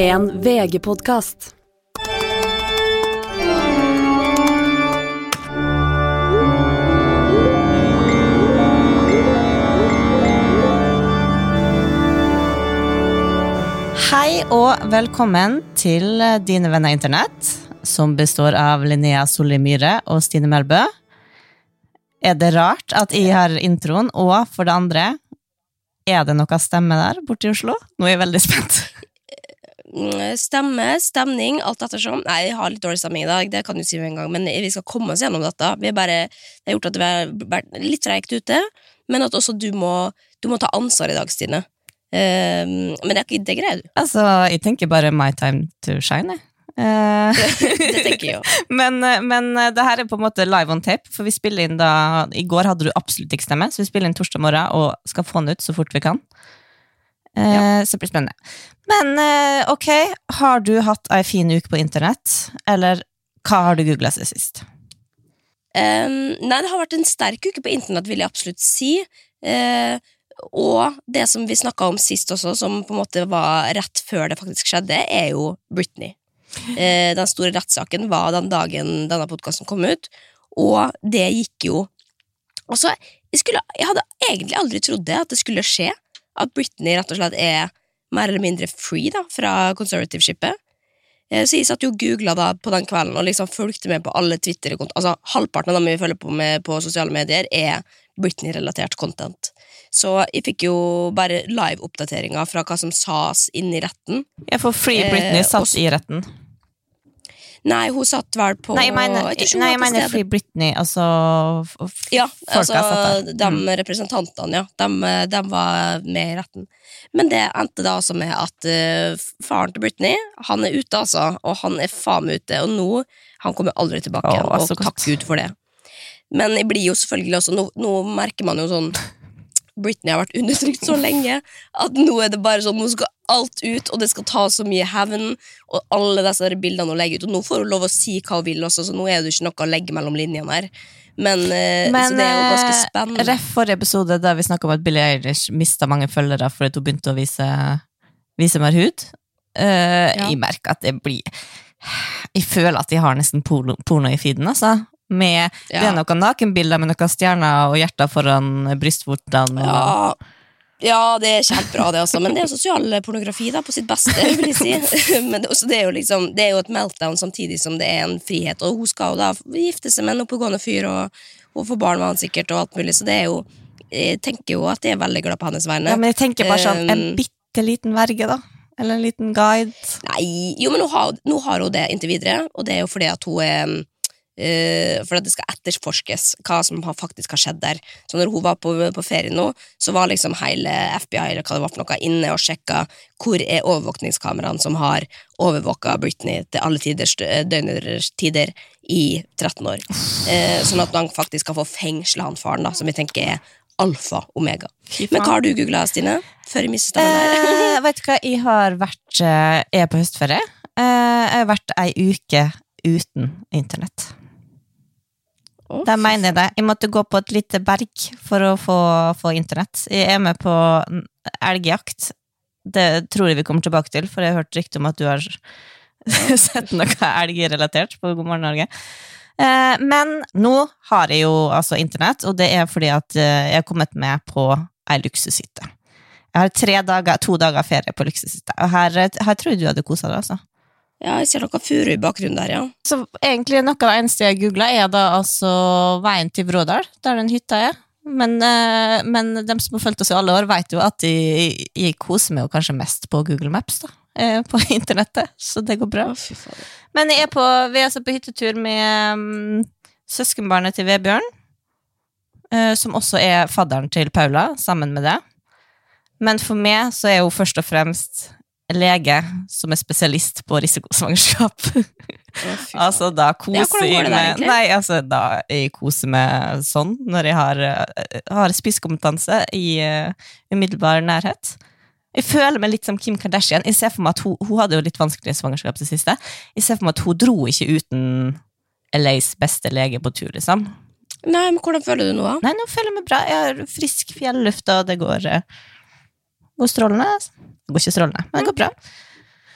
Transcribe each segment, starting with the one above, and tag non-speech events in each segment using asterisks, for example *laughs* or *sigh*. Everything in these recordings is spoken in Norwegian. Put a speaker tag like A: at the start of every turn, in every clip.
A: En VG-podkast.
B: Hei og velkommen til Dine venner internett, som består av Linnea Solli Myhre og Stine Melbø. Er det rart at jeg har introen, og for det andre, er det noe stemme der borte i Oslo? Nå er jeg veldig spent.
C: Mm, Stemme, stemning, alt ettersom. Nei, jeg har litt dårlig stemning i dag, det kan du si med en gang, men vi skal komme oss gjennom dette. Vi bare, det har gjort at vi har vært litt treigt ute, men at også du må, du må ta ansvar i dag, Stine. Um, men det, det greier du.
B: Altså, jeg tenker bare my time to shine, jeg. Eh, *laughs*
C: Det tenker jeg jo. *laughs*
B: men, men det her er på en måte live on tape, for vi spiller inn da I går hadde du absolutt ikke stemme, så vi spiller inn torsdag morgen og skal få den ut så fort vi kan. Eh, Så det blir spennende. Men eh, ok, har du hatt ei fin uke på internett, eller hva har du googla seg sist?
C: Um, nei, det har vært en sterk uke på internett, vil jeg absolutt si. Uh, og det som vi snakka om sist også, som på en måte var rett før det faktisk skjedde, er jo Britney. Uh, den store rettssaken var den dagen denne podkasten kom ut, og det gikk jo Altså, jeg, skulle, jeg hadde egentlig aldri trodd det, at det skulle skje. At Britney rett og slett er mer eller mindre free da, fra conservative-skipet. Eh, Så jeg satt jo og googla på den kvelden og liksom fulgte med på alle Twitter-kontoer. Altså, halvparten av dem vi følger på med på sosiale medier, er Britney-relatert content. Så jeg fikk jo bare live-oppdateringer fra hva som sas inn i retten.
B: Jeg får Free
C: Eh,
B: Britney satt i retten.
C: Nei, hun satt vel på
B: Nei, jeg mener,
C: jeg hun
B: nei, jeg mener. Free Britney, altså
C: Ja, altså, de
B: Mm.
C: representantene, ja. De, de var med i retten. Men det endte da altså med at uh, faren til Britney, han er ute, altså. Og han er faen meg ute. Og nå Han kommer aldri tilbake
B: Å,
C: igjen, og takk
B: godt.
C: Gud for det. Men jeg blir jo selvfølgelig også Nå, nå merker man jo sånn Britney har vært undertrykt så lenge at nå er det bare sånn Nå skal alt ut, og det skal ta så mye hevn, og alle disse bildene hun legger ut. Og nå får hun lov å si hva hun vil også, så nå er det ikke noe å legge mellom linjene her. Men, eh,
B: Men
C: så det er jo ganske
B: eh,
C: spennende.
B: ref forrige episode der vi snakka om at Billie Eilish mista mange følgere fordi hun begynte å vise, vise mer hud. Uh,
C: Ja.
B: Jeg merker at det blir Jeg føler at de har nesten porno, porno i feeden, altså. Med, Det er noen nakenbilder med noen stjerner og hjerter foran brystvortene.
C: Ja, ja, det er kjempebra, det også. Men det er sosial pornografi da, på sitt beste, vil jeg si. *laughs* Men det, det, er liksom, det er jo et meltdown samtidig som det er en frihet. Og hun skal jo da gifte seg med en oppegående fyr og, og få barn med han sikkert, og alt mulig. Så det er jo Jeg tenker jo at jeg er veldig glad på hennes vegne.
B: Ja, men jeg tenker bare sånn en
C: Um,
B: bitte liten verge, da. Eller en liten guide.
C: Nei, jo, men nå har, nå har hun det inntil videre, og det er jo fordi at hun er eh, for at det skal etterforskes hva som har, faktisk har skjedd der. Så når hun var på, på ferie nå, så var liksom hele FBI eller hva det var for noe inne og sjekka hvor er overvåkningskameraene som har overvåka Britney til alle tiders, døgners i 13 år. Uh, sånn at man faktisk kan få fengsla han faren, da, som vi tenker er alfa omega. Men hva har du googla, Stine? Før jeg mistet den der.
B: Eh, vet du hva, jeg har vært eh, Jeg er på høstferie. Eh, jeg har vært ei uke uten internett.
C: Å,
B: de mener det. Jeg måtte gå på et lite berg for å få, få internett. Jeg er med på elgjakt. Det tror jeg vi kommer tilbake til, for jeg har hørt rykte om at du har *laughs* sett noe elgrelatert på God morgen Norge. Eh, Men nå har jeg jo altså internett, og det er fordi at eh, jeg har kommet med på ei luksushytte. Jeg har tre dager, to dager ferie på luksushytte, og her, her tror jeg du hadde kosa deg, altså.
C: Ja, jeg ser noe furu i bakgrunnen der, ja.
B: Så egentlig noe av det eneste jeg googla, er da altså veien til Vrådal, der den hytta er. Men, eh, men dem som har fulgt oss i alle år, vet jo at jeg, jeg koser meg jo kanskje mest på Google Maps, da. eh, På *laughs* internettet, så det går bra.
C: Å.
B: Men jeg er på, vi er altså på hyttetur med um, søskenbarnet til Vebjørn, uh, som også er fadderen til Paula, sammen med det. Men for meg så er hun først og fremst lege som er spesialist på risikosvangerskap.
C: Oh. *laughs*
B: Altså, da koser jeg meg? Nei, altså, da jeg koser meg sånn, når jeg har, eh, har spisskompetanse i uh, umiddelbar nærhet. Jeg føler meg litt som Kim Kardashian. Jeg ser for meg at Hun, hun hadde jo litt vanskelig svangerskap det siste. Jeg ser for meg at hun dro ikke uten LAs beste lege på tur, liksom.
C: Nei, men hvordan føler du nå, da?
B: Nei, nå føler jeg meg bra. Jeg har frisk fjelluft, og det går, eh, går strålende. Det går ikke strålende, men det går bra.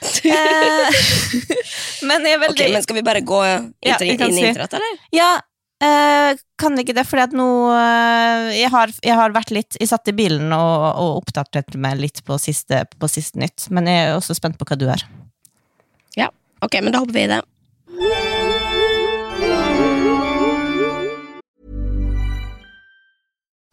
B: Eh, *laughs* men jeg er veldig okay,
C: men Skal vi bare gå
B: Ja, vi
C: inn i
B: si-
C: eller?
B: Ja, Uh, kan ikke det, fordi at nå uh, jeg, har, jeg har vært litt Jeg satt i bilen og, og oppdaterte meg litt på siste, på siste nytt, men jeg er også spent på hva du har.
C: Ok, men da hopper vi i det.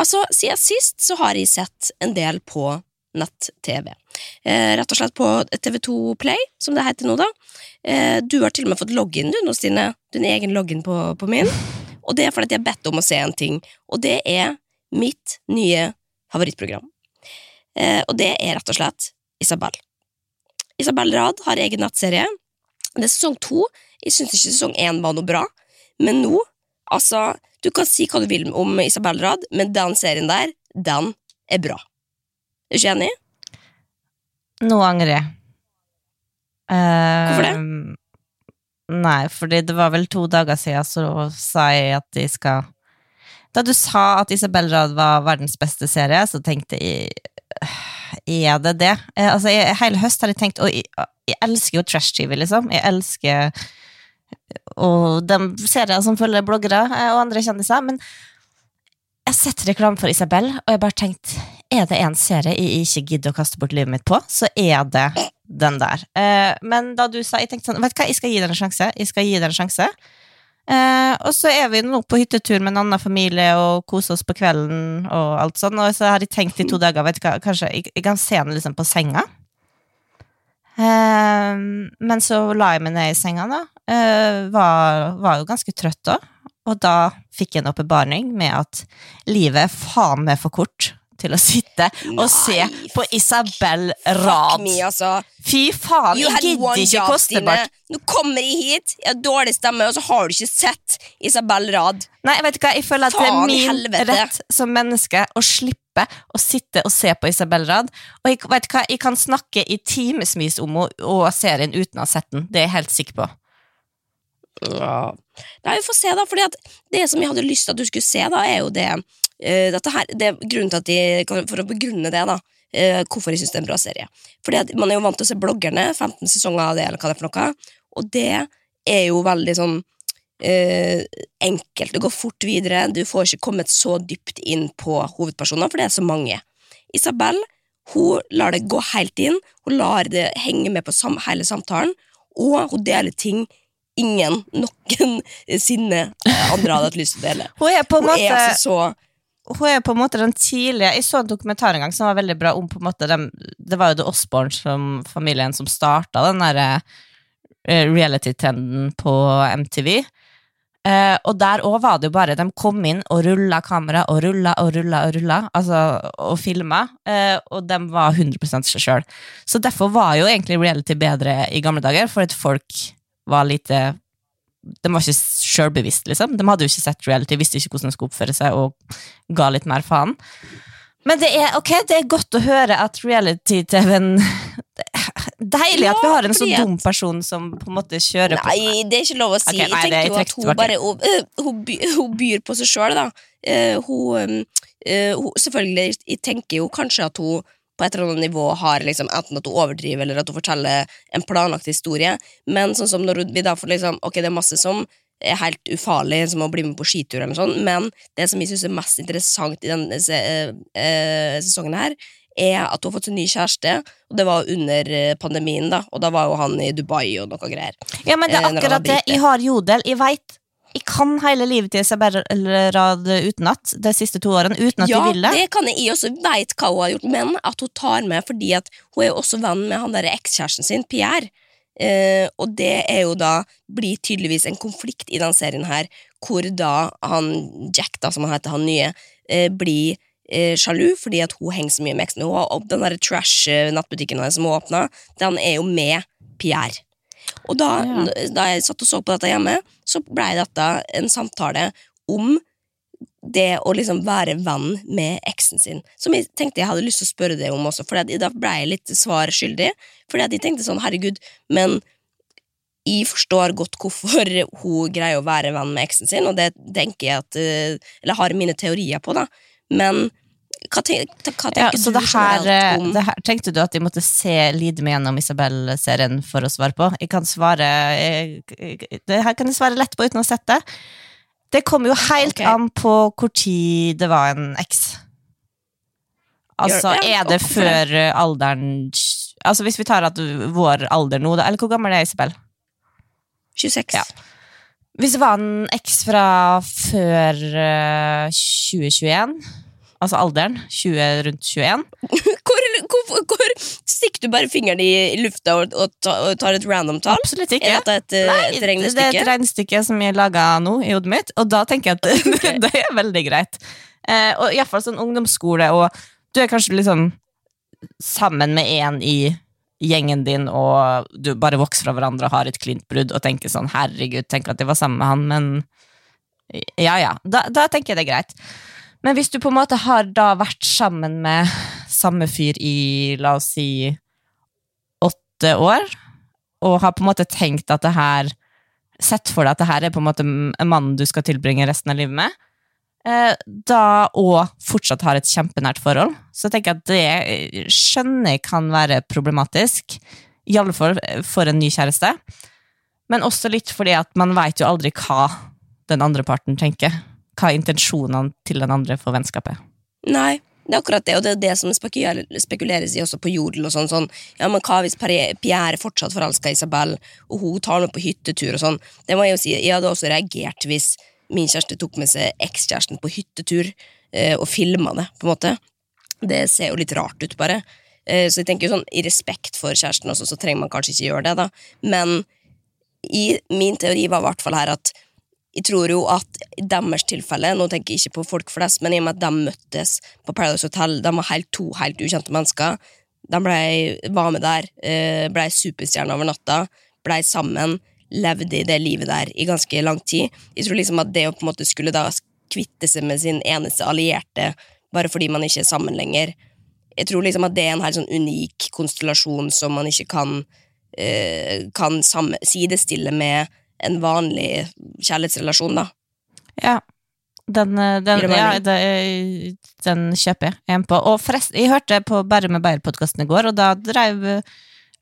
C: Altså, Siden sist så har jeg sett en del på nett-TV. Eh, rett og slett på TV2 Play, som det heter nå, da. Eh, du har til og med fått login, du nå, Stine. Din egen login på, på min. Og det er fordi jeg har bedt om å se en ting, og det er mitt nye favorittprogram. Eh, og det er rett og slett Isabel. Isabel Rad har egen nettserie. Det er sesong to. Jeg syns ikke sesong én var noe bra, men nå, altså Du kan si hva du vil om Isabel Rad, men den serien der, den er bra. Er du ikke enig?
B: Nå angrer jeg. Uh,
C: Hvorfor det?
B: Nei, fordi det var vel to dager siden så sa jeg at de skal Da du sa at Isabel Rad var verdens beste serie, så tenkte jeg Er det det? Eh, altså, jeg, hele høst har jeg tenkt Og jeg, jeg elsker jo trash-TV, liksom. Jeg elsker og de serier som følger bloggere eh, og andre kjendiser, men jeg har sett reklame for Isabel, og jeg bare tenkt Er det en serie jeg ikke gidder å kaste bort livet mitt på, så er det den der. Eh, men da du sa Jeg tenkte sånn, vet du hva, jeg skal gi deg en sjanse. Jeg skal gi deg en sjanse. Eh, og så er vi nå på hyttetur med en annen familie og koser oss på kvelden og alt sånn, og så har jeg tenkt i to dager, vet du hva, kanskje jeg, jeg kan se den liksom på senga. Eh, men så la jeg meg ned i senga, da. Eh, var, var jo ganske trøtt da. Og da fikk jeg en åpenbaring med at livet er faen meg for kort til å sitte og se
C: Nei,
B: på Isabel Rad.
C: me, altså.
B: Fy faen,
C: You
B: jeg gidder ikke koste bort
C: Nå kommer jeg hit, jeg har dårlig stemme, og så har du ikke sett Isabel Rad.
B: Nei, vet du hva, jeg føler at det er min
C: helvete.
B: rett som menneske å slippe å sitte og se på Isabel Rad. Og jeg, vet hva, jeg kan snakke i timevis om henne og serien uten å ha sett den. Det er jeg helt sikker på.
C: Nei, vi får se, da. At det som jeg hadde lyst til at du skulle se, da, er jo det her, det er til at de, For å begrunne det, da. eh, hvorfor jeg syns det er en bra serie. Fordi at Man er jo vant til å se bloggerne, 15 sesonger av det, eller hva det er for noe. Og det er jo veldig sånn eh, enkelt. Det går fort videre. Du får ikke kommet så dypt inn på hovedpersoner, for det er så mange. Isabel hun lar det gå helt inn, hun lar det henge med på sam hele samtalen, og hun deler ting ingen *laughs* noensinne eh, andre hadde hatt lyst til å dele.
B: Hun er på en
C: Hun
B: måte
C: er altså så
B: hun er på en måte den tidlige Jeg så en dokumentar en gang som var veldig bra om på en måte dem, Det var jo The Osborne som familien som starta den derre eh, reality-trenden på MTV. Eh, og der òg var det jo bare De kom inn og rulla kamera og rulla og rulla og rulla, altså, og filma, eh, og de var 100 seg sjøl. Så derfor var jo egentlig reality bedre i gamle dager, for at folk var lite De var ikke sjølbevisste, liksom. De hadde jo ikke sett reality, visste ikke hvordan de skulle oppføre seg, og ga litt mer faen. Men det er ok, det er godt å høre at reality-TV-en *laughs* Deilig at vi har en så dum person som på en måte kjører på
C: Nei, det er ikke lov å si.
B: Okay, nei,
C: jeg tenker jo at hun bare hun, øh, hun, byr på seg sjøl, da. Eh, hun, eh, hun Selvfølgelig, jeg tenker jo kanskje at hun på et eller annet nivå har liksom, enten at hun overdriver eller at hun forteller en planlagt historie, men sånn som når vi da får liksom Ok, det er masse som er helt ufarlig, som å bli med på skitur eller noe sånt, men det som jeg syns er mest interessant i denne se, eh, eh, sesongen her, er at hun har fått en ny kjæreste, og det var under eh, pandemien, da, og da var jo han i Dubai og noe greier.
B: Ja, men det er
C: Eh,
B: akkurat det. Jeg har jodel. Jeg veit Jeg kan hele livet til Isabel Rad utenat de siste to årene, uten at
C: ja,
B: jeg vil det.
C: det kan jeg, jeg også veit hva hun har gjort, men at hun tar med fordi at hun er jo også venn med han ekskjæresten sin, Pierre. Eh, og det er jo da blir tydeligvis en konflikt i den serien her, hvor da han Jack, da, som han heter, han nye, eh, blir eh, sjalu fordi at hun henger så mye med eksen. Den der trash-nattbutikken som hun åpna, den er jo med Pierre. Og da,
B: Ja.
C: da jeg satt og så på dette hjemme, så blei dette en samtale om det å liksom være venn med eksen sin. Som jeg tenkte jeg hadde lyst til å spørre deg om også, for da ble jeg litt svar skyldig. Fordi at jeg tenkte sånn, herregud, men jeg forstår godt hvorfor hun greier å være venn med eksen sin, og det tenker jeg at eh, Eller har mine teorier på, da. Men hva, ten, hva tenker
B: Ja, så
C: du
B: det her,
C: generelt om
B: det her Tenkte du at jeg måtte se lide meg gjennom Isabel-serien for å svare på? Jeg kan svare jeg, jeg- Det her kan jeg svare lett på uten å sette. det. Kommer jo helt
C: okay.
B: an på hvor tid det var en eks. Altså, er det før eh, alderen Altså, hvis vi tar at vår alder nå, Eller hvor gammel er Isabel?
C: 26?
B: Ja. Hvis det var en eks fra før uh, 2021, altså alderen, 20, rundt 21 *laughs*
C: Hvor, hvor, hvor stikker du bare fingeren i lufta og, og, og tar et random tall?
B: Absolutt
C: Er
B: ikke.
C: dette et, eh,
B: Nei,
C: et
B: det er et regnestykke som jeg laga nå i hodet mitt, og da tenker jeg at *laughs* *laughs*
C: okay.
B: det er veldig greit. Eh, og iallfall sånn ungdomsskole, og du er kanskje liksom sammen med en i gjengen din, og du bare vokser fra hverandre og har et klint brudd, og tenker sånn herregud, tenk at jeg var sammen med han, men ja ja, da, da tenker jeg det er greit. Men hvis du på en måte har da vært sammen med samme fyr i, la oss si, åtte år, og har på en måte tenkt at det her Sett for deg at det her er på en måte en mann du skal tilbringe resten av livet med, eh, da og fortsatt har et kjempenært forhold, så tenker jeg at det eh, skjønner jeg kan være problematisk. I alle fall for en ny kjæreste. Men også litt fordi at man veit jo aldri hva den andre parten tenker. Hva er intensjonene til den andre for vennskapet.
C: Nei, det er akkurat det, og det er det som spekuleres i også på Jodel og sånn, sånn Ja, men hva hvis Pierre er fortsatt forelsker Isabel, og hun tar med på hyttetur og sånn? Det må jeg jo si, jeg hadde også reagert hvis min kjæreste tok med seg ekskjæresten på hyttetur eh, og filma det, på en måte. Det ser jo litt rart ut, bare. Eh, så jeg tenker jo sånn, i respekt for kjæresten også, så trenger man kanskje ikke gjøre det, da. Men i min teori var i hvert fall her at jeg tror jo at i deres tilfelle, nå tenker jeg ikke på folk flest, men i og med at de møttes på Paradise Hotel, de var helt, to helt ukjente mennesker. De ble, var med der, eh, ble superstjerner over natta, ble sammen, levde i det livet der i ganske lang tid. Jeg tror liksom at det å på en måte skulle da kvitte seg med sin eneste allierte bare fordi man ikke er sammen lenger, jeg tror liksom at det er en helt sånn unik konstellasjon som man ikke kan, eh, kan sidestille med en vanlig kjærlighetsrelasjon, da.
B: Ja. Den, eh, den, ja, den kjøper jeg en på. Og forresten, jeg hørte på Bare med Beyer-podkasten i går, og da drev eh,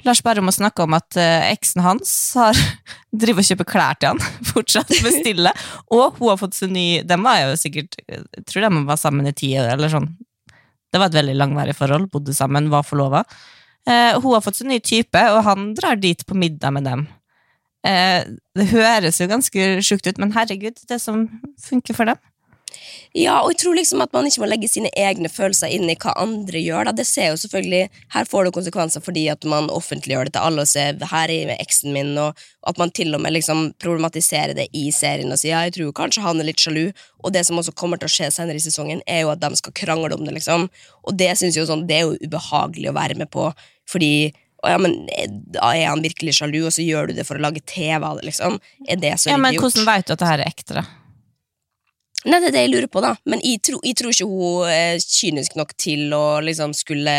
B: Lars Bærum og snakka om at eh, eksen hans har *laughs* driver og kjøper klær til han. *laughs* Fortsatt bestille. og hun har fått seg ny De var jo sikkert Jeg tror de var sammen i ti år, eller sånn. Det var et veldig langvarig forhold. Bodde sammen, var forlova. Eh, hun har fått seg ny type, og han drar dit på middag med dem. Eh, det høres jo ganske sjukt ut, men herregud, det som funker for dem.
C: Ja, og jeg tror liksom at man ikke må legge sine egne følelser inn i hva andre gjør. Da. Det ser jo selvfølgelig, Her får det konsekvenser fordi at man offentliggjør det til alle og ser her er eksen min, og at man til og med liksom problematiserer det i serien og sier ja, jeg tror kanskje han er litt sjalu. Og det som også kommer til å skje senere i sesongen, er jo at de skal krangle om det. liksom. Og det synes jeg jo sånn, det er jo ubehagelig å være med på, fordi ja, men da er han virkelig sjalu, og så gjør du det for å lage TV av det, liksom. Er det så
B: Ja, men
C: idiot?
B: hvordan vet du at det her er ekte, da?
C: Nei, det er det jeg lurer på, da. Men jeg, tro, jeg tror ikke hun er kynisk nok til å liksom skulle,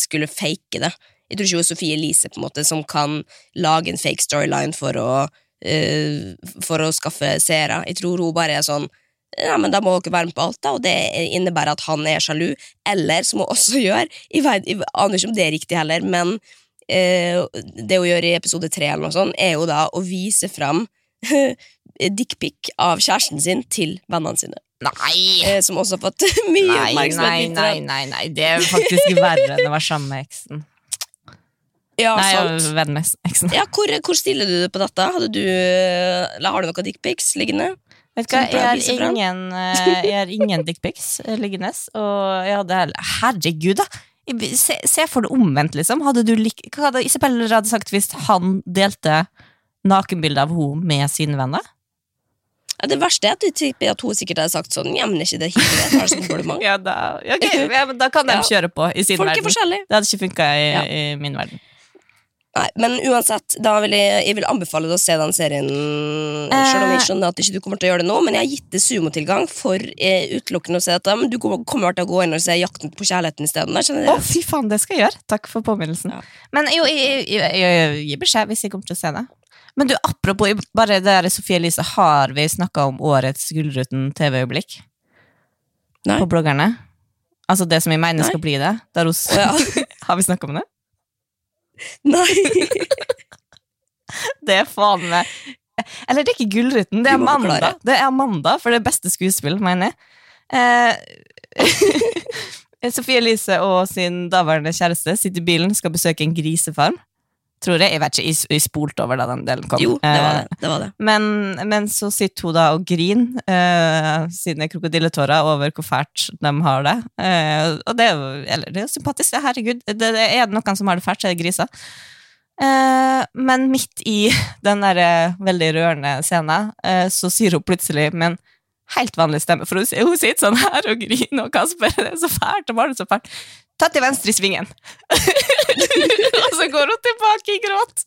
C: skulle fake det. Jeg tror ikke hun er Sofie Elise på en måte som kan lage en fake storyline for å, uh, for å skaffe seere. Jeg tror hun bare er sånn ja, men Da må dere være med på alt, da, og det innebærer at han er sjalu. Eller, som hun også *laughs* gjør Jeg, vet, jeg aner ikke om det er riktig heller, men eh, det hun gjør i episode tre, eller noe sånt, er jo da å vise fram *laughs* dickpic av kjæresten sin til vennene sine.
B: Nei!
C: Eh, som også har fått *laughs* mye
B: Nei,
C: oppmerksomhet.
B: nei, nei, nei, nei, det er faktisk verre enn å være sammen med eksen.
C: Ja,
B: Nei,
C: sant.
B: venn med eksen.
C: Ja, hvor, hvor stiller du det på dette? Du, eller har du noen dickpics liggende?
B: Vet du hva, jeg har ingen, eh, jeg har ingen dickpics eh, liggende, og jeg hadde Herregud, da! Se, se for det omvendt, liksom. Hadde du lik, hva hadde Isabel hadde sagt hvis han delte nakenbilde av henne med sine venner?
C: Ja, det verste er at, du tipper at hun sikkert hadde sagt sånn Ja, men er ikke det tar det kompliment. *laughs*
B: Ja, da, okay, ja, men da kan de kjøre på i sin
C: Folk er
B: verden.
C: forskjellige.
B: Det hadde ikke funka i,
C: Ja.
B: i min verden.
C: Nei, men uansett, da vil jeg, jeg vil anbefale deg å se den serien. Selv om jeg skjønner at ikke du kommer til å gjøre det nå, men jeg har gitt det sumotilgang for eh, utelukkende å se dette. Men du kommer til å gå inn og se Jakten på kjærligheten isteden.
B: Å,
C: oh,
B: fy faen, det skal jeg gjøre! Takk for påminnelsen.
C: Ja.
B: Men jo, jeg, jeg, jeg, jeg gir beskjed hvis jeg kommer til å se det. Men du, apropos bare det der Sofie Elise, har vi snakka om årets Gullruten TV-øyeblikk? På bloggerne? Altså det som jeg mener
C: Nei.
B: skal bli det? Der hos,
C: ja. *laughs*
B: har vi snakka om det?
C: Nei! *laughs*
B: Det er faen meg Eller det er ikke Gullruten, det er Amanda. Det er Amanda for det beste skuespill, mener jeg. Eh, *laughs* Sofie Elise og sin daværende kjæreste sitter i bilen, skal besøke en grisefarm. Tror jeg. Jeg vet ikke, jeg, spolte over da den delen kom.
C: Jo, det var
B: Eh,
C: det. det, var det.
B: Men, men så sitter hun da og griner uh, sine krokodilletårer over hvor fælt de har det. Uh, og det er jo eller, det er sympatisk, herregud. Det, det er det noen som har det fælt, så er det griser. Uh, men midt i den der eh, veldig rørende scenen, uh, så sier hun plutselig med en helt vanlig stemme, for hun, hun sitter sånn her og griner, og Kasper, det er så fælt, og barnet det så fælt. Ta til venstre i svingen. *laughs* *laughs* og så går hun tilbake i gråt.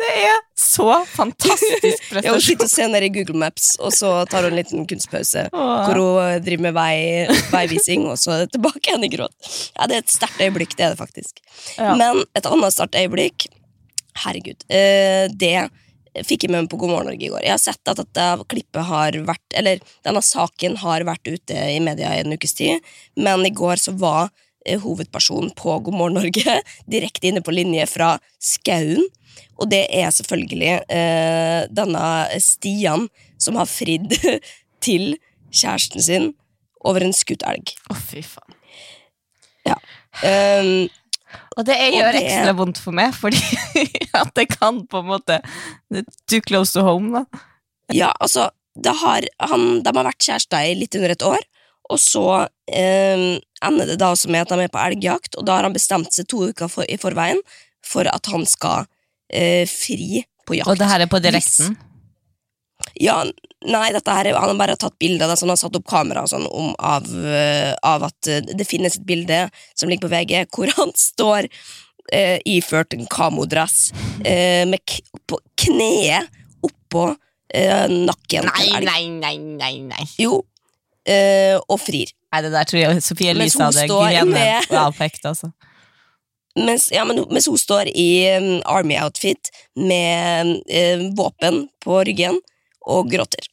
B: Det er så fantastisk *laughs*
C: Ja, hun sitter og ser ned i Google Maps, og så tar hun en liten kunstpause.
B: Åh.
C: Hvor hun driver med vei, veivising, og så er det tilbake igjen i gråt. Ja, Det er et sterkt øyeblikk, det er det faktisk.
B: Ja.
C: Men et annet sterkt øyeblikk Herregud. eh, det fikk jeg med meg på God morgen Norge i går. Jeg har sett at dette klippet har vært Eller denne saken har vært ute i media i en ukes tid, men i går så var hovedpersonen på God morgen Norge *laughs* direkte inne på linje fra skauen. Og det er selvfølgelig eh, denne Stian som har fridd *laughs* til kjæresten sin over en skutt elg.
B: Å, fy faen.
C: Um,
B: Og det er-
C: Og
B: gjør
C: det-
B: ekstra vondt for meg, fordi *laughs* at det kan på en måte Too close to home, da.
C: Ja, altså, det har, han, de har vært kjærester i litt under et år, og så eh, ender det da også med at de er på elgjakt, og da har han bestemt seg to uker for, i forveien for at han skal eh, fri på jakt.
B: Og det her er på direkten.
C: Ja, nei, dette her, er- han har bare tatt bilder, det, så han har satt opp kamera sånn, om, av, eh, av at eh, det finnes et bilde som ligger på VG, hvor han står eh, iført en kamodress eh, med k på kneet oppå eh, nakken
B: Nei, nei, nei, nei, nei.
C: Jo, eh, og frir.
B: Nei, det der tror jeg Sofie Elise hadde grenet
C: med-
B: avpekt, altså.
C: Mens, ja, men, mens hun står i um, army-outfit med eh, våpen på ryggen og gråter.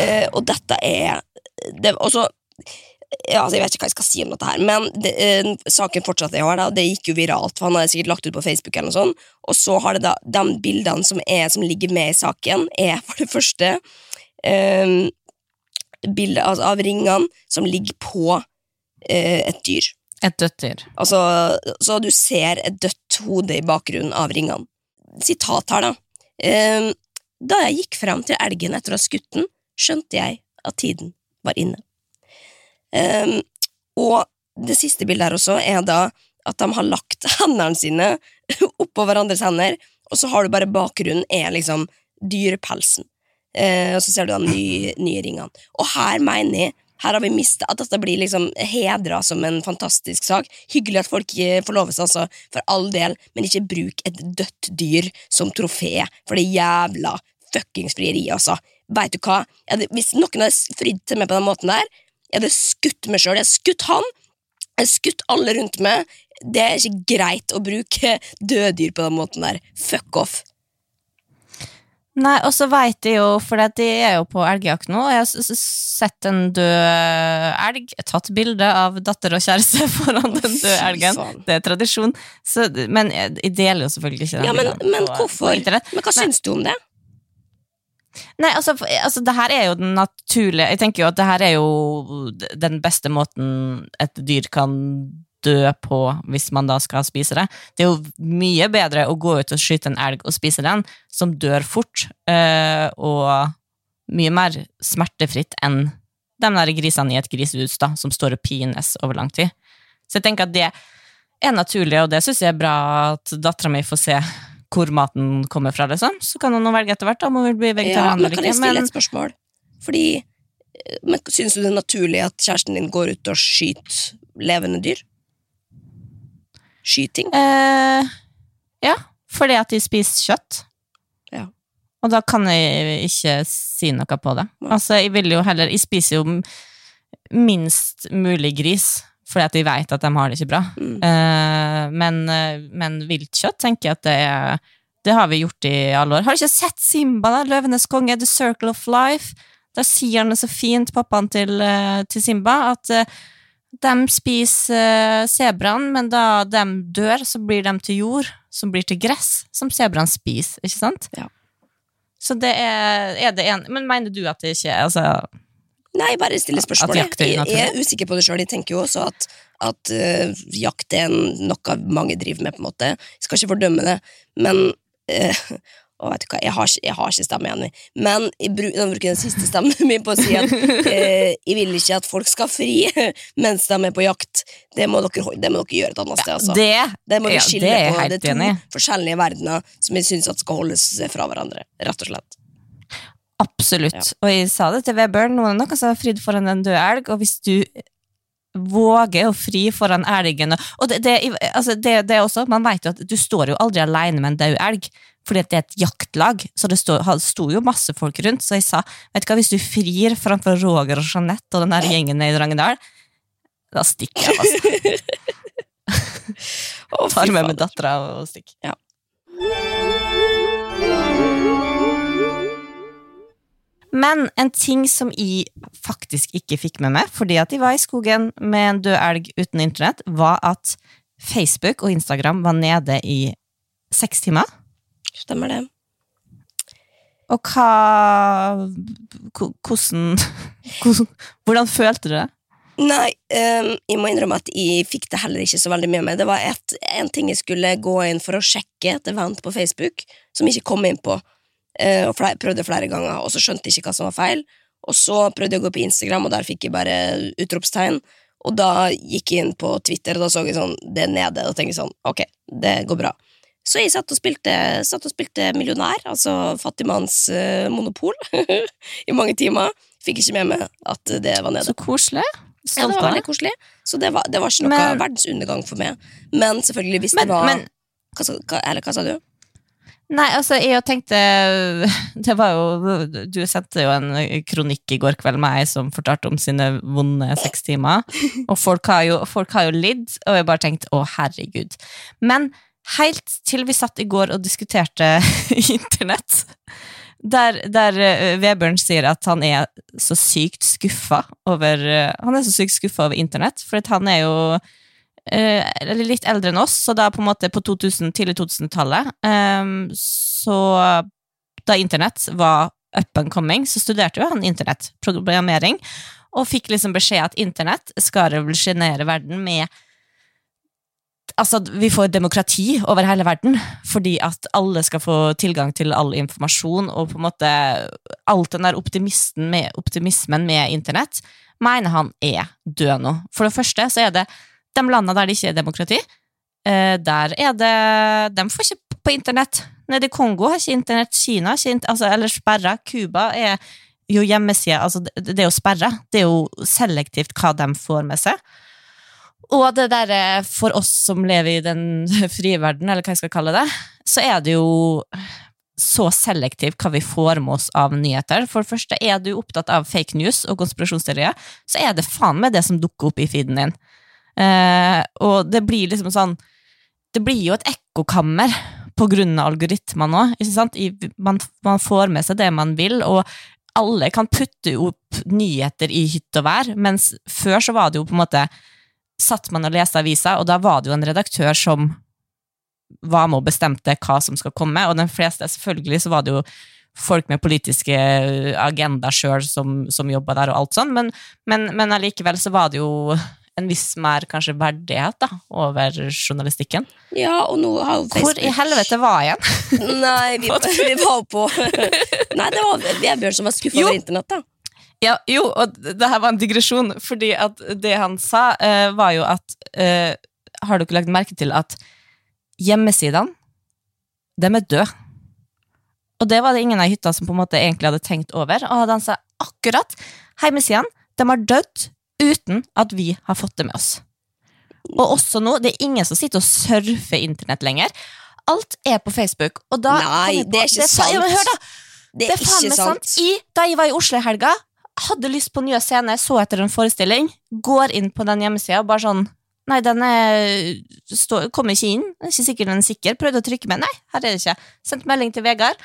C: Eh, og dette er det, også, ja, altså Jeg vet ikke hva jeg skal si om dette her, men det, eh, saken fortsatte i år. Da, det gikk jo viralt, for han har sikkert lagt ut på Facebook. eller noe sånt, Og så har det da de bildene som, er, som ligger med i saken, er for det første eh, bilder altså, av ringene som ligger på eh, et dyr.
B: Et dødt dyr.
C: Altså, så du ser et dødt hode i bakgrunnen av ringene. Sitat her, da. Eh, da jeg gikk frem til elgen etter å ha skutt den, skjønte jeg at tiden var inne. Eh, og det siste bildet her også er da at de har lagt *laughs* hendene sine oppå hverandres hender, og så har du bare bakgrunnen er liksom dyrepelsen. Eh, og så ser du da nye, nye ringene. Og her mener jeg her har vi mistet at dette blir liksom hedra som en fantastisk sak. Hyggelig at folk forlover seg, altså, for all del, men ikke bruk et dødt dyr som trofé for det jævla fuckings frieriet, altså. Veit du hva? Hadde, hvis noen hadde fridd til meg på den måten der, jeg hadde skutt meg sjøl. Jeg hadde skutt han, jeg hadde skutt alle rundt meg. Det er ikke greit å bruke døddyr på den måten der. Fuck off.
B: Nei, og så veit jeg jo, for de er jo på elgjakt nå, og jeg har sett en død elg, tatt bilde av datter og kjæreste *laughs* foran den døde elgen. Det er tradisjon. Så, men jeg jeg deler jo selvfølgelig ikke den
C: Ja, men, men
B: på-
C: hvorfor?
B: på.
C: Men hva syns du om det?
B: Nei, altså, altså, det her er jo den naturlige Jeg tenker jo at det her er jo den beste måten et dyr kan dø på hvis man da skal spise det. Det er jo mye bedre å gå ut og skyte en elg og spise den, som dør fort, eh, og mye mer smertefritt enn de der grisene i et grisehus da, som står og pines over lang tid. Så jeg tenker at det er naturlig, og det syns jeg er bra at dattera mi får se hvor maten kommer fra, liksom. Så kan hun velge etter hvert om hun vil bli vegetarianer eller
C: kan jeg stille et spørsmål? Fordi eh, men Syns du det er naturlig at kjæresten din går ut og skyter levende dyr? Skyting?
B: eh, Ja, fordi at de spiser kjøtt.
C: Ja.
B: Og da kan jeg ikke si noe på det. Altså, jeg vil jo heller Jeg spiser jo minst mulig gris, fordi at jeg vet at de har det ikke bra.
C: Mm.
B: Eh, men, eh, men viltkjøtt tenker jeg at det er Det har vi gjort i alle år. Har du ikke sett Simba, da? Løvenes konge, The Circle of Life? Der sier han det så fint, pappaen til, eh, til Simba, at eh, de spiser uh, sebraen, men da de dør, så blir de til jord, som blir til gress, som sebraen spiser, ikke sant?
C: Ja.
B: Så det er, er det en Men mener du at det ikke er altså,
C: Nei, bare stille spørsmål. Jeg, jeg er usikker på det sjøl. Jeg tenker jo også at, at uh, jakt er noe mange driver med, på en måte. Jeg skal ikke fordømme det, men eh, å, vet du hva, jeg har, jeg har ikke stemme igjen. Men jeg bruk, jeg bruker den siste stemmen min på å si at *laughs* eh, jeg vil ikke at folk skal fri *laughs* mens de er på jakt. Det må dere, det må dere gjøre et annet sted. Altså.
B: Det,
C: Det må vi
B: ja,
C: skille
B: det er
C: på. Det er to
B: enig
C: forskjellige verdener som jeg syns skal holdes fra hverandre. Rett og slett.
B: Absolutt.
C: Ja.
B: Og jeg sa det til Vebjørn, noen av dere har fridd foran en død elg, og hvis du våger å fri foran elgen Og det, det, altså det, det også, man vet jo at du står jo aldri alene med en død elg, fordi det er et jaktlag, så det sto, sto jo masse folk rundt, så jeg sa, vet du hva, hvis du frir framfor Roger og Jeanette og den der gjengen i Drangedal, da stikker jeg, altså. *laughs* Tar med meg dattera og stikker.
C: Ja.
B: Men en ting som jeg faktisk ikke fikk med meg, fordi at jeg var i skogen med en død elg uten internett, var at Facebook og Instagram var nede i seks timer.
C: Stemmer det.
B: Og hva Hvordan *laughs* hvordan- Hvordan følte du det?
C: Nei, um, jeg må innrømme at jeg fikk det heller ikke så veldig med meg. Det var et, en ting jeg skulle gå inn for å sjekke et event på Facebook, som jeg ikke kom inn på. Eh, og flere, prøvde flere ganger, og så skjønte jeg ikke hva som var feil. Og så prøvde jeg å gå på Instagram, og der fikk jeg bare utropstegn. Og da gikk jeg inn på Twitter, og da så jeg sånn, det nede, og tenkte sånn, ok, det går bra. Så jeg satt og spilte, satt og spilte millionær, altså fattigmanns uh, monopol, *laughs* i mange timer. Fikk ikke med meg at det var nede.
B: Så koselig.
C: Ja, det var veldig koselig. Så det var, det var ikke noe
B: Men-
C: verdensundergang for meg. Men selvfølgelig, hvis
B: Men,
C: det var
B: men
C: hva, Eller hva sa du?
B: Nei, altså, jeg tenkte *laughs* Det var jo Du sendte jo en kronikk i går kveld med ei som fortalte om sine vonde seks timer. Og folk har jo, folk har jo lidd, og jeg bare tenkte å, herregud. Men helt til vi satt i går og diskuterte *laughs* internett, der, der eh, Vebjørn sier at han er så sykt skuffa over eh, er over internett, for han er jo eller litt eldre enn oss, så da på en måte på 2000, tidlig 2000-tallet, ehm, så da internett var up and coming, så studerte jo han internett, programmering, og fikk liksom beskjed at internett skal revolusjonere verden med Altså, vi får demokrati over hele verden, fordi at alle skal få tilgang til all informasjon, og på en måte alt den der optimisten med, optimismen med internett, mener han er død nå. For det første så er det de landene der det ikke er demokrati, eh, der er det De får ikke på internett. Nede i Kongo har ikke internett, Kina har ikke altså, eller sperra. Cuba er jo hjemmeside Altså, det, er jo sperra. Det er jo selektivt hva de får med seg. Og det derre for oss som lever i den *laughs* frie verden, eller hva jeg skal kalle det, så er det jo så selektivt hva vi får med oss av nyheter. For det første, er du opptatt av fake news og konspirasjonsteorier, så er det faen meg det som dukker opp i feeden din. Eh, og det blir liksom sånn Det blir jo et ekkokammer ikke sant? I, man, man får med seg det man vil, og alle kan putte opp nyheter i hytt og vær, mens før så var det jo på en måte Satt man og leste avisa, og da var det jo en redaktør som var med og bestemte hva som skal komme, og den fleste, selvfølgelig, så var det jo folk med politiske agenda sjøl som, som jobba der, og alt sånn, men, men, men allikevel så var det jo en viss mer kanskje verdighet da, over journalistikken.
C: Ja, og nå har jo
B: Hvor i helvete var jeg igjen? *laughs*
C: Nei, vi, *laughs* vi var på *laughs* Nei, det var Vebjørn som var skuffa over internett, da.
B: Ja, jo, og det her var en digresjon, fordi at det han sa, eh, var jo at eh, Har dere lagt merke til at hjemmesidene de er døde. Og det var det ingen av hytta som på en måte egentlig hadde tenkt over. Og han sa akkurat hjemmesidene, de har dødd uten at vi har fått det med oss. Og også nå, det er ingen som sitter og surfer internett lenger. Alt er på Facebook. Og da
C: Nei,
B: på-
C: det er ikke
B: Ja, men
C: sant.
B: hør da,
C: Det
B: det
C: er
B: er faen
C: ikke sant.
B: sant. I, da jeg var i Oslo i helga, hadde lyst på nye scener, så etter en forestilling, går inn på den hjemmesida og bare sånn Nei, den er, kommer ikke inn. Det er ikke sikkert den er sikker. Prøvde å trykke med. Nei, her er det ikke. Sendt melding til Vegard.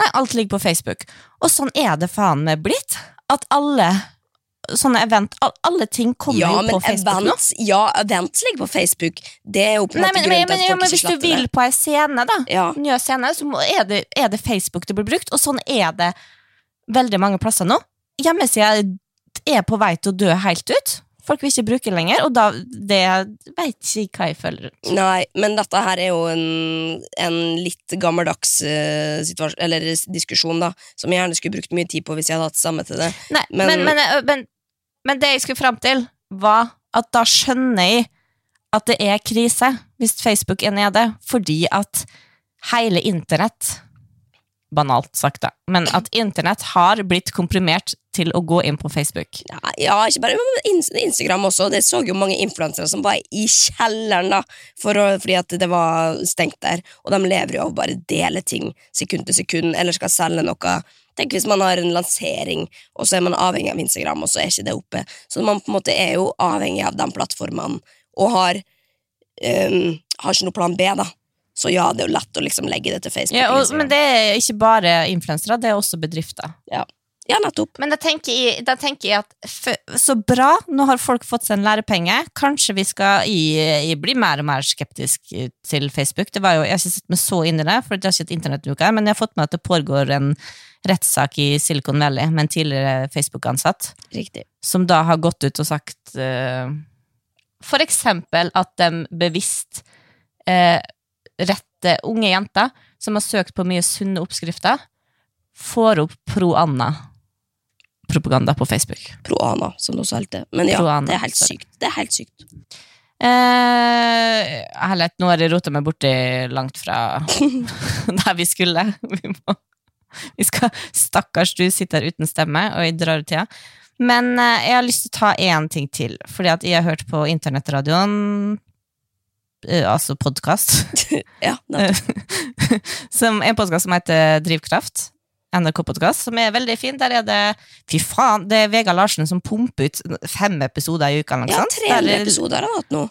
B: Nei, alt ligger på Facebook. Og sånn er det faen meg blitt. At alle sånne event, alle ting kommer
C: Ja,
B: jo på Facebook nå.
C: ja, events ligger på Facebook. Det er jo på en måte
B: men,
C: grunnen
B: men,
C: til at
B: ja, men
C: ikke
B: hvis du vil
C: det.
B: på ei scene, da,
C: Ja.
B: nye scene, så må, er, det, er det Facebook det blir brukt, og sånn er det veldig mange plasser nå. Hjemmesida er på vei til å dø helt ut. Folk vil ikke bruke det lenger, og da det veit ikke hva jeg føler.
C: Nei, men dette her er jo en, en litt gammeldags uh, eller diskusjon, da, som jeg gjerne skulle brukt mye tid på hvis jeg hadde hatt samme til det.
B: Nei, men,
C: Men-
B: men, men, men, det jeg skulle fram til, var at da skjønner jeg at det er krise hvis Facebook er nede, fordi at hele internett Banalt sagt, da. Men at internett har blitt komprimert til å gå inn på Facebook.
C: Ja, ja ikke bare Instagram også. Det så jo mange influensere som var i kjelleren da, for å, fordi at det var stengt der. Og de lever jo av å bare dele ting sekund til sekund, eller skal selge noe. Tenk hvis man har en lansering, og så er man avhengig av Instagram, og så er ikke det oppe. Så man på en måte er jo avhengig av de plattformene, og har, um, har ikke noe plan B, da. Så ja, det er jo lett å liksom legge det til Facebook.
B: Ja, og, men det er ikke bare influensere, det er også bedrifter.
C: ja, nettopp.
B: Men da tenker jeg, da tenker jeg at for, så bra, nå har folk fått seg en lærepenge. Kanskje vi skal jeg, jeg bli mer og mer skeptisk til Facebook. Det var jo, jeg har ikke sett meg så inn i det, for jeg har ikke et internettuke her, men jeg har fått med at det pågår en rettssak i Silicon Valley med en tidligere Facebook-ansatt,
C: Riktig.
B: som da har gått ut og sagt uh, for eksempel at de bevisst eh, retter unge jenter som har søkt på mye sunne oppskrifter, får opp pro-Anna-propaganda på Facebook.
C: Pro Anna, som det også heter. Men ja, det er helt sykt. Det er helt sykt.
B: Eh, herlighet, nå har jeg rota meg borti langt fra *laughs* der vi skulle. Vi, må, vi skal Stakkars, du sitter her uten stemme, og jeg drar ut tida. Men eh, jeg har lyst til å ta én ting til, fordi at jeg har hørt på internettradioen Altså podkast. *laughs*
C: Ja, *laughs*
B: som en podkast som heter Drivkraft. NRK-podkast, som er veldig fin. Der er det Fy faen, det er Vegard Larsen som pumper ut fem episoder i uka.
C: ja
B: tre
C: 300
B: Der er-
C: episoder har han hatt nå.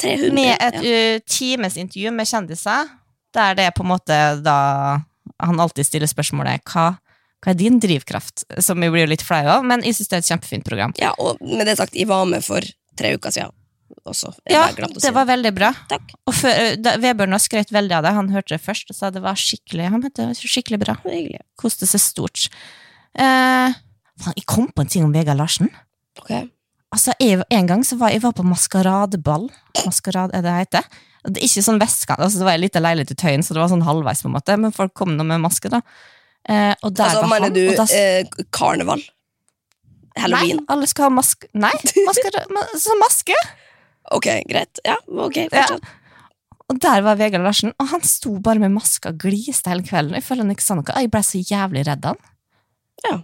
C: 300.
B: med et
C: ja.
B: uh, times intervju med kjendiser, der det er på en måte da han alltid stiller spørsmålet hva, hva er din drivkraft? Som vi blir litt flau av, men jeg syns det er et kjempefint program.
C: ja, og med det sagt, jeg var med for tre uker siden også.
B: Ja,
C: å si
B: det var veldig bra.
C: Takk.
B: Og før, uh, da, Vebjørn har skrøt veldig av det. Han hørte det først og sa det var skikkelig Han mente det var skikkelig bra.
C: Det hyggelig.
B: Koste seg stort. Eh, jeg kom på en ting om Vegard Larsen.
C: Okay.
B: Altså, jeg, En gang så var jeg var på maskeradeball. Maskerad, er det det heter? Det er ikke sånn vestkant, altså det var en liten leilighet i Tøyen, så det var sånn halvveis, på en måte, men folk kom nå med maske, da. Eh, og der
C: Altså,
B: var
C: mener
B: han,
C: du
B: da,
C: eh, karneval? Halloween?
B: Nei, alle skal ha maske Nei, *laughs* maskera, ma, så maske!
C: Ok, greit. Ja, ok,
B: Ja. Og der var Vegard Larsen, og han sto bare med maska og gliste hele kvelden. Jeg føler han ikke sa noe. Jeg ble så jævlig redd han.
C: Ja.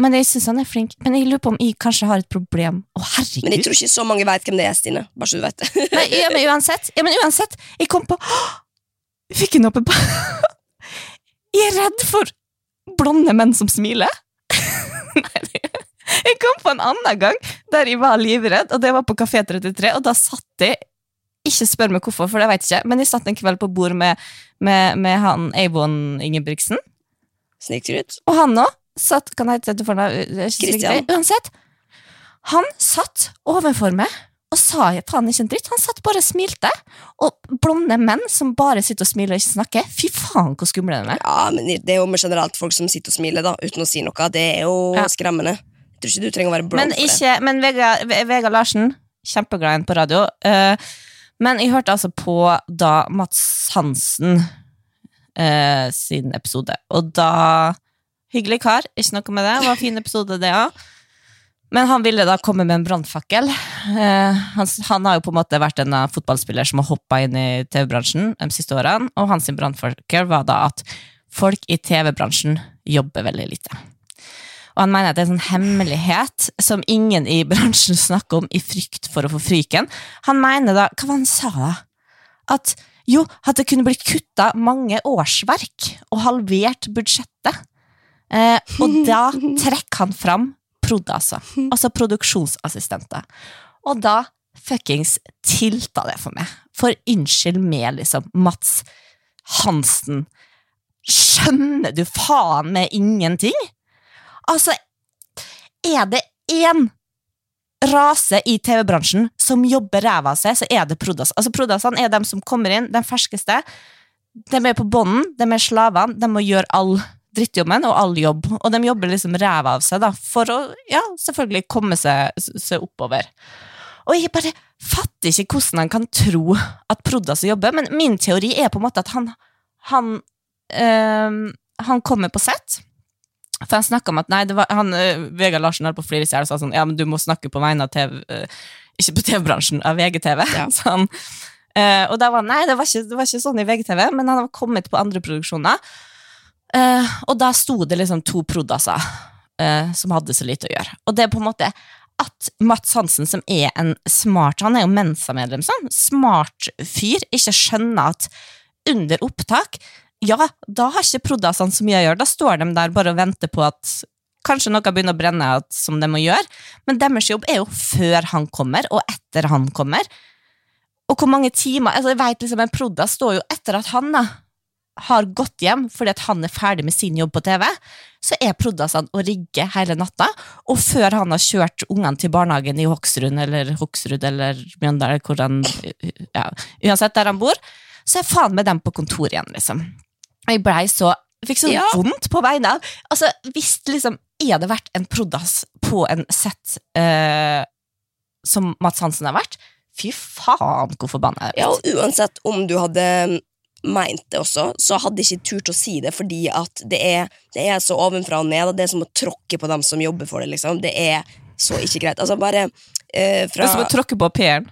B: Men jeg syns han er flink. Men jeg lurer på om jeg kanskje har et problem. Å, herregud.
C: Men jeg tror ikke så mange vet hvem det er, Stine. Bare så du vet det. *laughs*
B: Nei, ja, men uansett, ja, men uansett Jeg kom på Jeg fikk en oppe på *laughs* Jeg er redd for blonde menn som smiler. *laughs* Nei, jeg kom på en annen gang der jeg var livredd, og det var på Kafé 33, og da satt jeg Ikke spør meg hvorfor, for det jeg ikke, men jeg satt en kveld på bord med, med, med han Avon Ingebrigtsen,
C: Snikskryt.
B: og han òg satt Kan jeg hete dette for noe? Uansett. Han satt overfor meg og sa faen ikke en dritt. Han satt bare og smilte. Og blonde menn som bare sitter og smiler og ikke snakker. Fy faen, hvor skumle de er.
C: Ja, men det er jo med generelt folk som sitter og smiler da, uten å si noe. Det er jo
B: Ja.
C: skremmende. Jeg tror ikke du trenger å være blond
B: Men,
C: for det.
B: men Vegard, Ve- Larsen, kjempeglad i ham på radio. Uh, men jeg hørte altså på da Mats Hansen uh, sin episode, og da Hyggelig kar, ikke noe med det. Det var en fin episode, det òg. Men han ville da komme med en brannfakkel. Uh, han, han har jo på en måte vært en fotballspiller som har hoppa inn i TV-bransjen de siste årene, og hans brannfakkel var da at folk i TV-bransjen jobber veldig lite. Og han mener at det er en sånn hemmelighet som ingen i bransjen snakker om i frykt for å få fryken. Han mener da Hva var det han sa, da? At jo, at det kunne blitt kutta mange årsverk og halvert budsjettet. Eh, og da *laughs* trekker han fram prod, altså. Altså produksjonsassistenter. Og da fuckings tilta det for meg. For unnskyld meg, liksom, Mats Hansen. Skjønner du faen meg ingenting? Altså, er det én rase i TV-bransjen som jobber ræva av seg, så er det prodas. Altså, prodasene er dem som kommer inn, den ferskeste. De er på bånden, de er slavene, de må gjøre all drittjobben og all jobb. Og de jobber liksom ræva av seg da, for å ja, selvfølgelig komme seg, seg oppover. Og jeg bare fatter ikke hvordan han kan tro at Prodas jobber, men min teori er på en måte at han han, øh, han kommer på sett. For han snakka om at nei, det var, han, øh, Vegard Larsen holdt på å flire i hjel og sa sånn ja, men du må snakke på vegne av TV øh, Ikke på TV-bransjen, av VGTV.
C: Ja. *laughs*
B: Sånn. Uh, og da var han nei, det var, ikke, det var ikke sånn i VGTV, men han var kommet på andre produksjoner. Uh, og da sto det liksom to prod.asser uh, som hadde så lite å gjøre. Og det er på en måte at Mats Hansen, som er en smart Han er jo Mensa-medlem, sånn. Smart fyr. Ikke skjønner at under opptak Ja, da har ikke prodasene så mye å gjøre. Da står de der bare og venter på at kanskje noe begynner å brenne som de må gjøre. Men deres jobb er jo før han kommer, og etter han kommer. Og hvor mange timer altså jeg vet liksom En Proda står jo etter at han da har gått hjem fordi at han er ferdig med sin jobb på TV, så er prodasene å rigge hele natta, og før han har kjørt ungene til barnehagen i Hoksrud eller Hoksrud eller Mjøndalen, hvor han ja, Uansett der han bor, så er faen med dem på kontoret igjen, liksom. Jeg blei så jeg fikk så
C: Ja.
B: vondt på beina. Altså, hvis liksom jeg hadde vært en prodas på en sett eh, som Mats Hansen har vært? Fy faen, hvor forbanna jeg
C: Ja,
B: er.
C: og uansett om du hadde meint det også, så hadde jeg ikke turt å si det, fordi at det er, det er så ovenfra og ned, og det er som å tråkke på dem som jobber for det, liksom. Det er så ikke greit. Altså, bare eh,
B: Det
C: fra
B: er som å tråkke på P-en.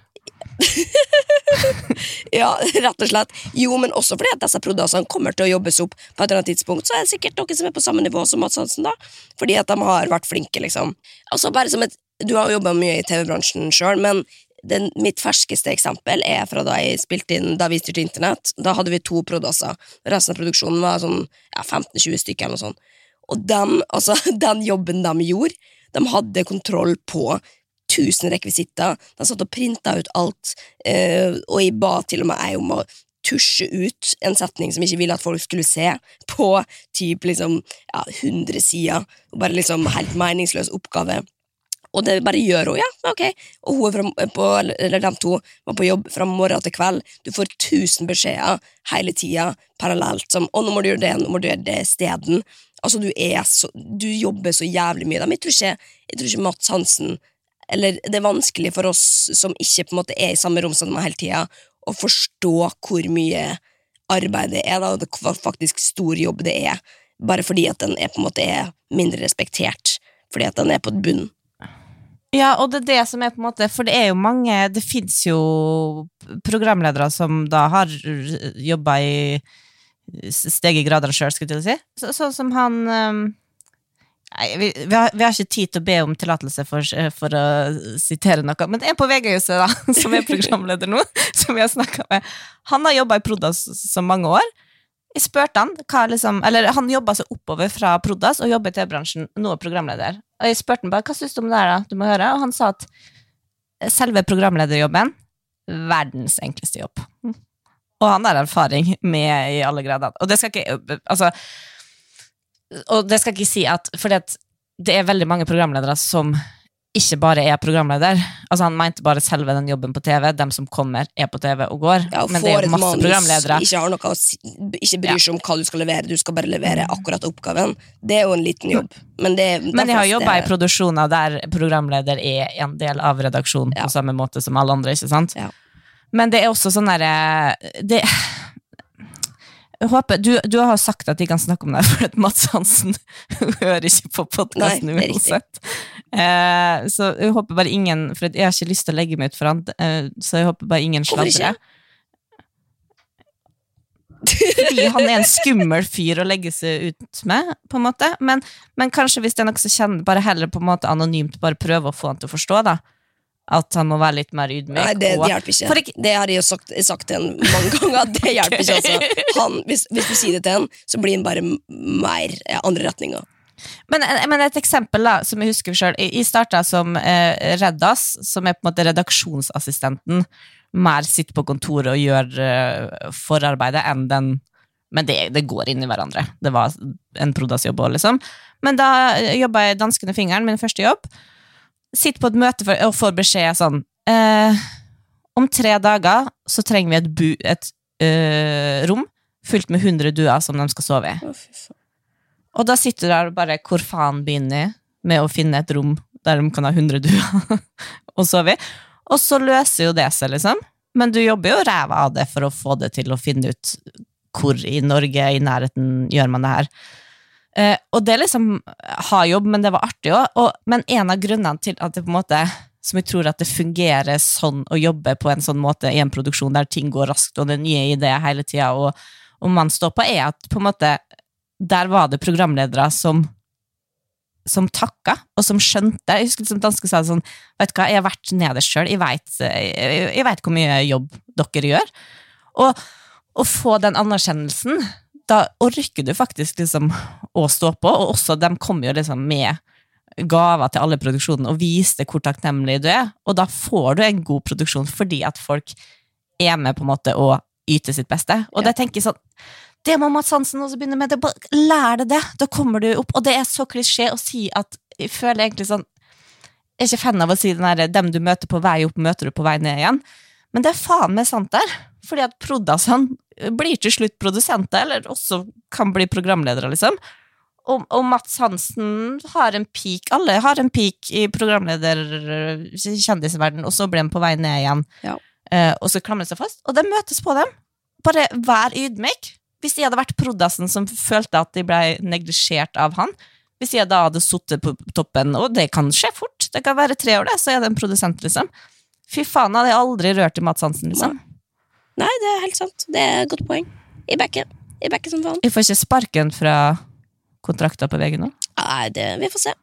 B: *laughs* *laughs*
C: Ja, rett og slett. Jo, men også fordi at disse prodasene kommer til å jobbes opp på et eller annet tidspunkt, så er det sikkert noen som er på samme nivå som Mads Hansen, da. Fordi at de har vært flinke, liksom. Altså, bare som et Du har jobba mye i TV-bransjen sjøl, men den, mitt ferskeste eksempel er fra da jeg spilte inn Da vi styrte internett. Da hadde vi to prodasser. Resten av produksjonen var sånn ja, 15-20 stykker eller noe sånt. Og den, altså, *laughs* den jobben de gjorde, de hadde kontroll på tusen rekvisitter. De satt og printa ut alt, eh, og jeg ba til og med ei om å tusje ut en setning som jeg ikke ville at folk skulle se, på typ liksom ja, 100 sider. Bare liksom helt meningsløs oppgave. Og det bare gjør hun, ja, ok. Og hun fra, på, eller de to var på jobb fra morgen til kveld. Du får tusen beskjeder hele tida, parallelt, som 'Å, nå må du gjøre det, nå må du gjøre det isteden'. Altså, du er så Du jobber så jævlig mye. Jeg tror ikke, jeg tror ikke Mats Hansen Eller det er vanskelig for oss som ikke på en måte er i samme rom som dem hele tida, å forstå hvor mye arbeid det er, da, og hvor faktisk stor jobb det er, bare fordi at den er på en måte er mindre respektert. Fordi at den er på bunn.
B: Ja, og det er det som er på en måte For det er jo mange Det fins jo programledere som da har jobba i steg i gradene sjøl, skulle jeg til å si. Så- Sånn som han Nei, vi, vi, har, vi har ikke tid til å be om tillatelse for, for å sitere noe, men det er på VG-huset, da, *laughs* som er programleder nå, som vi har snakka med. Han har jobba i Prodas så mange år. Jeg spurte han liksom Eller han jobba seg oppover fra Prodas og jobber i TV-bransjen, nå er programleder. Og jeg spurte han bare hva syns du om det her, da? Du må høre. Og han sa at selve programlederjobben verdens enkleste jobb. Og han har erfaring med i alle grader. Og det skal ikke Altså Og det skal ikke si at For det er veldig mange programledere som ikke bare er programleder. Altså Han mente bare selve den jobben på TV. Dem som kommer, er på TV og går.
C: Ja, og
B: Men det er jo masse
C: manus,
B: programledere.
C: Ikke, har noe ikke bryr seg om hva du skal levere, du skal bare levere akkurat oppgaven. Det er jo en liten jobb. Men, det,
B: Men jeg har jobba i produksjoner der programleder er en del av redaksjonen
C: Ja.
B: på samme måte som alle andre. ikke sant?
C: Ja.
B: Men det er også sånn derre det, Jeg håper, du, du har sagt at de kan snakke om det, *laughs* for at Mats Hansen *laughs* hører ikke på podkasten uansett. Eh, så jeg håper bare ingen For jeg har ikke lyst til å legge meg ut for han, eh, så jeg håper bare ingen sladrer. Fordi han er en skummel fyr å legge seg ut med, på en måte. Men, men kanskje hvis det er noe som kjenner Bare heller på en måte anonymt bare prøve å få han til å forstå, da. At han må være litt mer ydmyk.
C: Nei, det, det hjelper ikke.
B: Ikke-
C: Det har jeg jo sagt, sagt til han mange ganger. Det hjelper ikke altså. *laughs* han, hvis, hvis du sier det til han, så blir han bare mer ja, andre retninger.
B: Men, men et eksempel da, som jeg husker selv Jeg starta som eh, Reddas, som er på en måte redaksjonsassistenten. Mer sitter på kontoret og gjør eh, forarbeidet enn den Men det, det går inn i hverandre. Det var en Prodas-jobb òg, liksom. Men da jobba jeg danskende fingeren, min første jobb. Sitter på et møte for, og får beskjed sånn eh, Om tre dager så trenger vi et, bu, et eh, rom fylt med 100 duer som de skal sove i.
C: Oh.
B: Og da sitter du der og bare Hvor faen begynner jeg med å finne et rom der de kan ha 100 duer *laughs* å sove i? Og så løser jo det seg, liksom. Men du jobber jo ræva av det for å få det til å finne ut hvor i Norge, i nærheten, gjør man det her. Eh, og det er liksom ha jobb, men det var artig òg. Men en av grunnene til at det på en måte som jeg tror at det fungerer sånn å jobbe på en sånn måte i en produksjon der ting går raskt, og det er nye ideer hele tida, og, og man står på, er at på en måte der var det programledere som som takka, og som skjønte. Jeg husker som danske sa sånn Vet du hva, jeg har vært nederst sjøl, jeg veit vet hvor mye jobb dere gjør. Og å få den anerkjennelsen, da orker du faktisk liksom å stå på, og også de kommer jo liksom med gaver til alle produksjonene og viste hvor takknemlig du er, og da får du en god produksjon fordi at folk er med på en måte å yte sitt beste. Og
C: Ja.
B: det tenker jeg sånn det må Mats Hansen også begynne med. Det, bare, lær deg det, da kommer du opp. Og det er så klisjé å si at jeg føler egentlig sånn Jeg er ikke fan av å si den der, dem du møter på vei opp, møter du på vei ned igjen. Men det er faen meg sant der. Fordi at Prodasson blir til slutt produsenter, eller også kan bli programledere, liksom. Og, og Mats Hansen har en peak, alle har en peak i programleder-kjendisverden, og så blir de på vei ned igjen.
C: Ja.
B: Eh, og så klamrer de seg fast. Og de møtes på dem. Bare vær ydmyk. Hvis jeg hadde vært prodasen som følte at de ble neglisjert av han, hvis jeg da hadde sittet på toppen, og det kan skje fort, det kan være tre år, det, så er det en produsent, liksom. Fy faen, hadde jeg aldri rørt i Mats Hansen, liksom.
C: Nei, det er helt sant. Det er et godt poeng. I backen. I backen som faen.
B: Jeg får ikke sparken fra kontrakta på VG nå.
C: Nei, det Vi får se.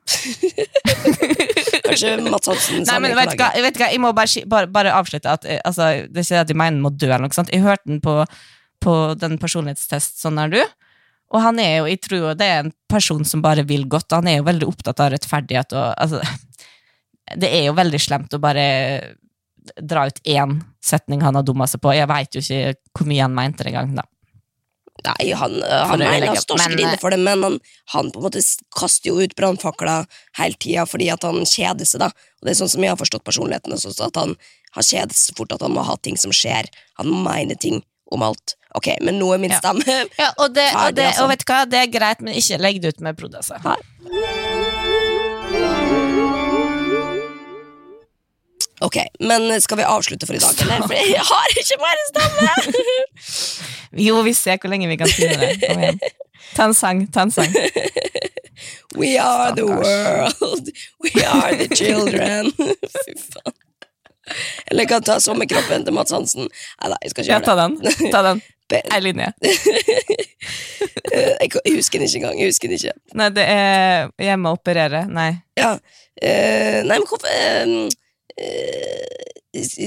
C: *laughs* Kanskje Mats Hansen
B: Nei, men vet du hva, hva, jeg må bare, bare, bare avslutte at eh, altså, Det er ikke det at jeg mener han må dø, eller noe sånt. Jeg hørte den på, på den personlighetstest, sånn er du. Og han er jo, jeg tror jo det er en person som bare vil godt, og han er jo veldig opptatt av rettferdighet. Og, altså, *laughs* det er jo veldig slemt å bare dra ut én setning han har dumma seg på. Jeg veit jo ikke hvor mye han mente da.
C: Nei, han,
B: han,
C: han,
B: å
C: han står
B: ikke
C: inne for det, men han, han på en måte kaster jo ut brannfakler hele tida fordi at han kjeder seg. da Og det er sånn som jeg har forstått personligheten, også, at han, han kjeder seg fort at han må ha ting som skjer. Han mener ting om alt. Ok, men nå er min stemme
B: Ja, og, det, og, det,
C: altså.
B: og vet du hva, det er greit, men ikke legg det ut med Prod,
C: Ok, men skal vi avslutte for i dag, eller? For jeg har ikke mer stemme! *laughs*
B: Jo, vi ser hvor lenge vi kan finne det. Kom igjen. Ta en sang, ta en sang.
C: We are the world, we are the children. *laughs* Fy faen. Eller jeg kan ta sommerkroppen til Mats Hansen. Nei da, jeg skal ikke
B: Ja,
C: gjøre
B: ta
C: det.
B: den. Ta den. *laughs*
C: Be-
B: Ei linje.
C: Eh, Jeg jeg husker den ikke engang. Jeg husker den ikke.
B: Nei, det er hjemme å operere. Nei.
C: Ja. eh, nei, men hvorfor eh,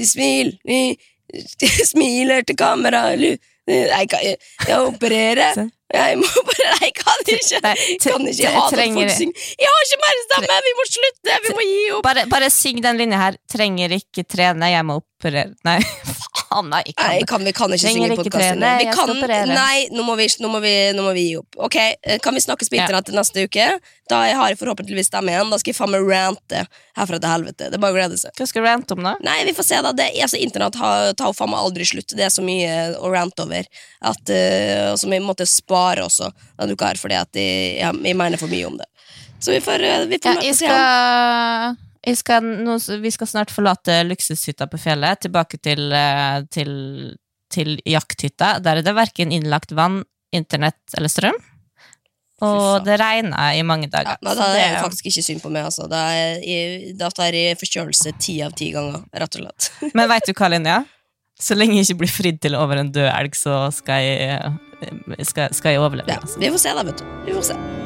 C: Smil. Eh, *laughs* Smiler til kamera. Eh, Jeg kan jeg, jeg opererer. *laughs* Jeg må bare Jeg kan ikke. Kan ikke ha det folk synger. Jeg har ikke mer stemme! Vi må slutte! Vi må gi opp!
B: Bare, bare syng den linja her. Trenger ikke trene, jeg må operere Nei, *laughs* faen, nei. Ikke
C: Nei, kan, vi kan ikke synge i podkasten. Vi kan, nei, nå må, vi, nå, må vi, nå må vi gi opp. Ok, eh, Kan vi snakkes på
B: Ja.
C: internett neste uke? Da jeg har jeg forhåpentligvis stemme igjen. Da skal jeg faen meg rante herfra til helvete. Det er bare å glede seg.
B: Hva skal du rante om, da?
C: Nei, vi får se, da. Det, altså, internett tar jo faen meg aldri slutt. Det er så mye å rante over. At, uh, som vi måtte spare også denne uka her, fordi at jeg, jeg, jeg mener for mye om det. Så vi får, eh, vi får
B: Ja, jeg skal, skal, nå, vi skal snart forlate luksushytta på fjellet, tilbake til, eh, til, til jakthytta. Der er det verken innlagt vann internett eller strøm. Og det regna i mange dager.
C: Ja,
B: det-
C: er det faktisk ikke synd på meg. Altså. Da, er tar jeg forkjølelse ti av ti ganger, rett og slett. *laughs*
B: Men veit du hva, Linja? Så lenge jeg ikke blir fridd til over en død elg, så skal jeg, eh, skal, skal jeg overleve.
C: Ja,
B: altså.
C: vi får se, da, vet du. Vi får se.